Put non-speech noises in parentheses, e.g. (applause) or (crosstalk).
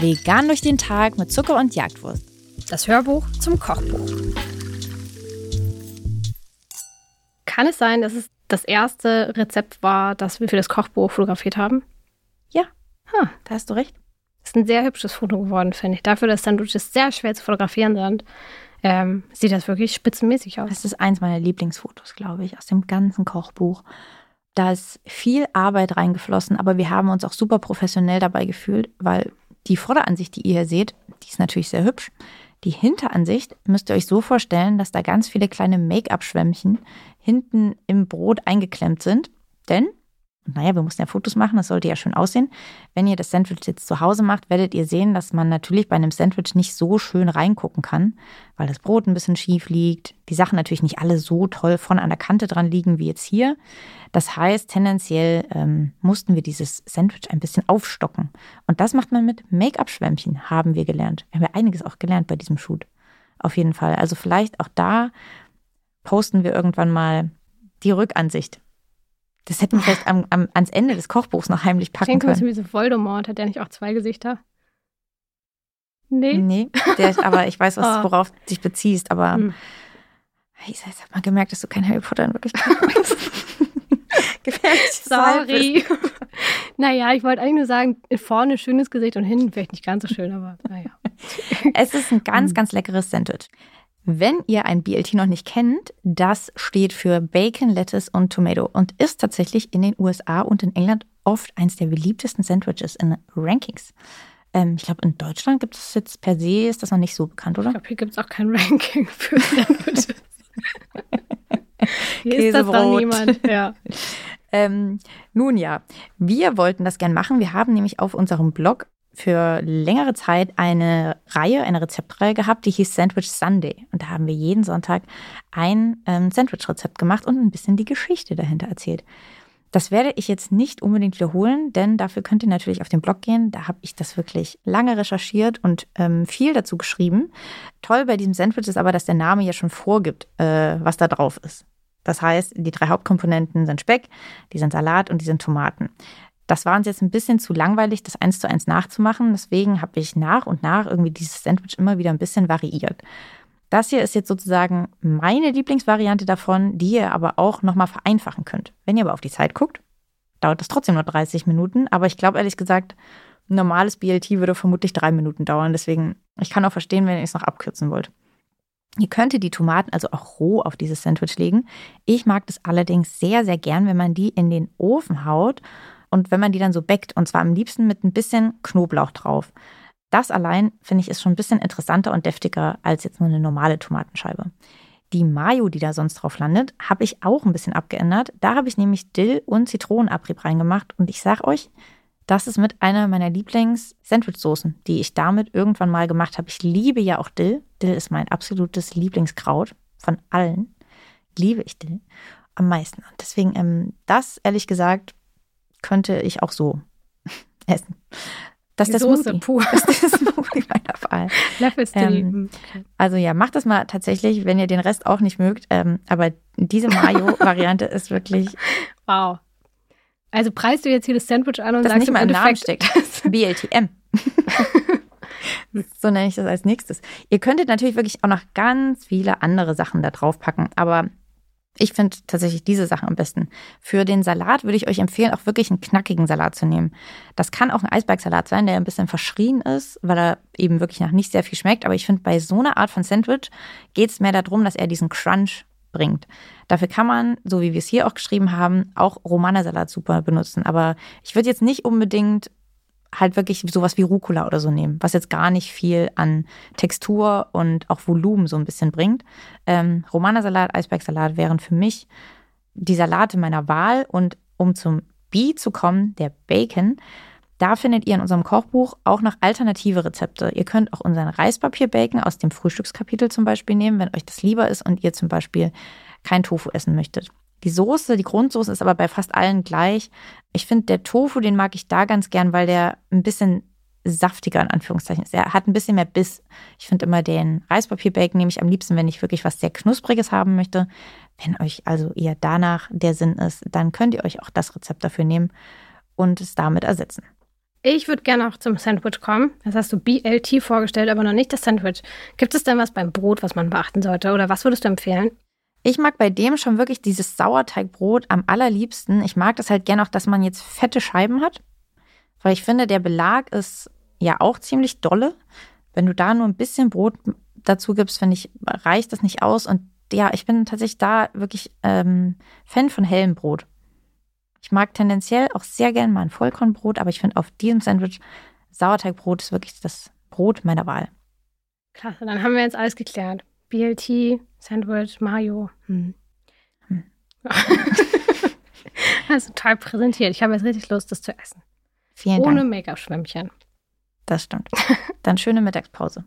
Vegan durch den Tag mit Zucker und Jagdwurst. Das Hörbuch zum Kochbuch. Kann es sein, dass es das erste Rezept war, das wir für das Kochbuch fotografiert haben? Ja, ha, da hast du recht. Das ist ein sehr hübsches Foto geworden, finde ich. Dafür, dass Sandwiches sehr schwer zu fotografieren sind, ähm, sieht das wirklich spitzenmäßig aus. Das ist eins meiner Lieblingsfotos, glaube ich, aus dem ganzen Kochbuch. Da ist viel Arbeit reingeflossen, aber wir haben uns auch super professionell dabei gefühlt, weil die Vorderansicht, die ihr hier seht, die ist natürlich sehr hübsch. Die Hinteransicht müsst ihr euch so vorstellen, dass da ganz viele kleine Make-up-Schwämmchen hinten im Brot eingeklemmt sind. Denn naja, wir mussten ja Fotos machen, das sollte ja schön aussehen. Wenn ihr das Sandwich jetzt zu Hause macht, werdet ihr sehen, dass man natürlich bei einem Sandwich nicht so schön reingucken kann, weil das Brot ein bisschen schief liegt, die Sachen natürlich nicht alle so toll von an der Kante dran liegen wie jetzt hier. Das heißt, tendenziell ähm, mussten wir dieses Sandwich ein bisschen aufstocken. Und das macht man mit Make-up-Schwämmchen, haben wir gelernt. Wir haben ja einiges auch gelernt bei diesem Shoot. Auf jeden Fall. Also vielleicht auch da posten wir irgendwann mal die Rückansicht das hätten wir vielleicht am, am, ans Ende des Kochbuchs noch heimlich packen ich denke, können. Ich denke, wie so Voldemort. Hat der nicht auch zwei Gesichter? Nee. Nee, der, aber ich weiß, was, oh. (laughs) worauf du dich beziehst. Aber hm. ich habe mal gemerkt, dass du kein Harry Potter in Wirklichkeit bist. (laughs) Gefährlich. Sorry. naja, ich wollte eigentlich nur sagen, vorne schönes Gesicht und hinten vielleicht nicht ganz so schön, aber naja. (laughs) es ist ein ganz, hm. ganz leckeres Sandwich. Wenn ihr ein BLT noch nicht kennt, das steht für Bacon, Lettuce und Tomato und ist tatsächlich in den USA und in England oft eins der beliebtesten Sandwiches in Rankings. Ähm, ich glaube, in Deutschland gibt es jetzt per se, ist das noch nicht so bekannt, oder? Ich glaube, hier gibt es auch kein (laughs) Ranking für Sandwiches. (laughs) hier ist das dann niemand, ja. (laughs) Ähm, nun ja, wir wollten das gern machen. Wir haben nämlich auf unserem Blog für längere Zeit eine Reihe, eine Rezeptreihe gehabt, die hieß Sandwich Sunday. Und da haben wir jeden Sonntag ein ähm, Sandwich-Rezept gemacht und ein bisschen die Geschichte dahinter erzählt. Das werde ich jetzt nicht unbedingt wiederholen, denn dafür könnt ihr natürlich auf den Blog gehen. Da habe ich das wirklich lange recherchiert und ähm, viel dazu geschrieben. Toll bei diesem Sandwich ist aber, dass der Name ja schon vorgibt, äh, was da drauf ist. Das heißt, die drei Hauptkomponenten sind Speck, die sind Salat und die sind Tomaten. Das war uns jetzt ein bisschen zu langweilig, das eins zu eins nachzumachen. Deswegen habe ich nach und nach irgendwie dieses Sandwich immer wieder ein bisschen variiert. Das hier ist jetzt sozusagen meine Lieblingsvariante davon, die ihr aber auch nochmal vereinfachen könnt. Wenn ihr aber auf die Zeit guckt, dauert das trotzdem nur 30 Minuten. Aber ich glaube ehrlich gesagt, ein normales BLT würde vermutlich drei Minuten dauern. Deswegen, ich kann auch verstehen, wenn ihr es noch abkürzen wollt. Ihr könntet die Tomaten also auch roh auf dieses Sandwich legen. Ich mag das allerdings sehr, sehr gern, wenn man die in den Ofen haut und wenn man die dann so backt, und zwar am liebsten mit ein bisschen Knoblauch drauf. Das allein, finde ich, ist schon ein bisschen interessanter und deftiger als jetzt nur eine normale Tomatenscheibe. Die Mayo, die da sonst drauf landet, habe ich auch ein bisschen abgeändert. Da habe ich nämlich Dill und Zitronenabrieb reingemacht. Und ich sage euch, das ist mit einer meiner Lieblings-Sandwich-Soßen, die ich damit irgendwann mal gemacht habe. Ich liebe ja auch Dill. Dill ist mein absolutes Lieblingskraut von allen. Liebe ich Dill am meisten. Und deswegen, ähm, das ehrlich gesagt, könnte ich auch so (laughs) essen. Das ist der Soße pur. Das ist der Smoothie meiner Wahl. (laughs) Ähm, also ja, macht das mal tatsächlich, wenn ihr den Rest auch nicht mögt. Ähm, aber diese Mayo-Variante ist wirklich. (laughs) Wow. Also preist du jetzt hier das Sandwich an und das sagst nicht mal im Namen steckt. BLTM. so nenne ich das als nächstes. Ihr könntet natürlich wirklich auch noch ganz viele andere Sachen da drauf packen, aber ich finde tatsächlich diese Sachen am besten. Für den Salat würde ich euch empfehlen, auch wirklich einen knackigen Salat zu nehmen. Das kann auch ein Eisbergsalat sein, der ein bisschen verschrien ist, weil er eben wirklich nach nicht sehr viel schmeckt. Aber ich finde, bei so einer Art von Sandwich geht es mehr darum, dass er diesen Crunch bringt. Dafür kann man, so wie wir es hier auch geschrieben haben, auch Romanersalat super benutzen. Aber ich würde jetzt nicht unbedingt halt wirklich sowas wie Rucola oder so nehmen, was jetzt gar nicht viel an Textur und auch Volumen so ein bisschen bringt. Ähm, Romanersalat, Eisbergsalat wären für mich die Salate meiner Wahl. Und um zum B zu kommen, der Bacon, da findet ihr in unserem Kochbuch auch noch alternative Rezepte. Ihr könnt auch unseren Reispapier-Bacon aus dem Frühstückskapitel zum Beispiel nehmen, wenn euch das lieber ist und ihr zum Beispiel kein Tofu essen möchtet. Die Soße, die Grundsoße ist aber bei fast allen gleich. Ich finde, der Tofu, den mag ich da ganz gern, weil der ein bisschen saftiger in Anführungszeichen ist. Er hat ein bisschen mehr Biss. Ich finde immer den Reispapierbacon nehme ich am liebsten, wenn ich wirklich was sehr knuspriges haben möchte. Wenn euch also eher danach der Sinn ist, dann könnt ihr euch auch das Rezept dafür nehmen und es damit ersetzen. Ich würde gerne auch zum Sandwich kommen. Das hast du BLT vorgestellt, aber noch nicht das Sandwich. Gibt es denn was beim Brot, was man beachten sollte? Oder was würdest du empfehlen? Ich mag bei dem schon wirklich dieses Sauerteigbrot am allerliebsten. Ich mag das halt gerne auch, dass man jetzt fette Scheiben hat. Weil ich finde, der Belag ist ja auch ziemlich dolle. Wenn du da nur ein bisschen Brot dazu gibst, finde ich, reicht das nicht aus. Und ja, ich bin tatsächlich da wirklich ähm, Fan von hellem Brot. Ich mag tendenziell auch sehr gerne mal ein Vollkornbrot, aber ich finde auf diesem Sandwich Sauerteigbrot ist wirklich das Brot meiner Wahl. Klasse, dann haben wir jetzt alles geklärt. BLT, Sandwich, Mayo. Hm. Hm. (laughs) also toll präsentiert. Ich habe jetzt richtig Lust, das zu essen. Vielen Ohne Dank. Make-up-Schwämmchen. Das stimmt. Dann schöne Mittagspause.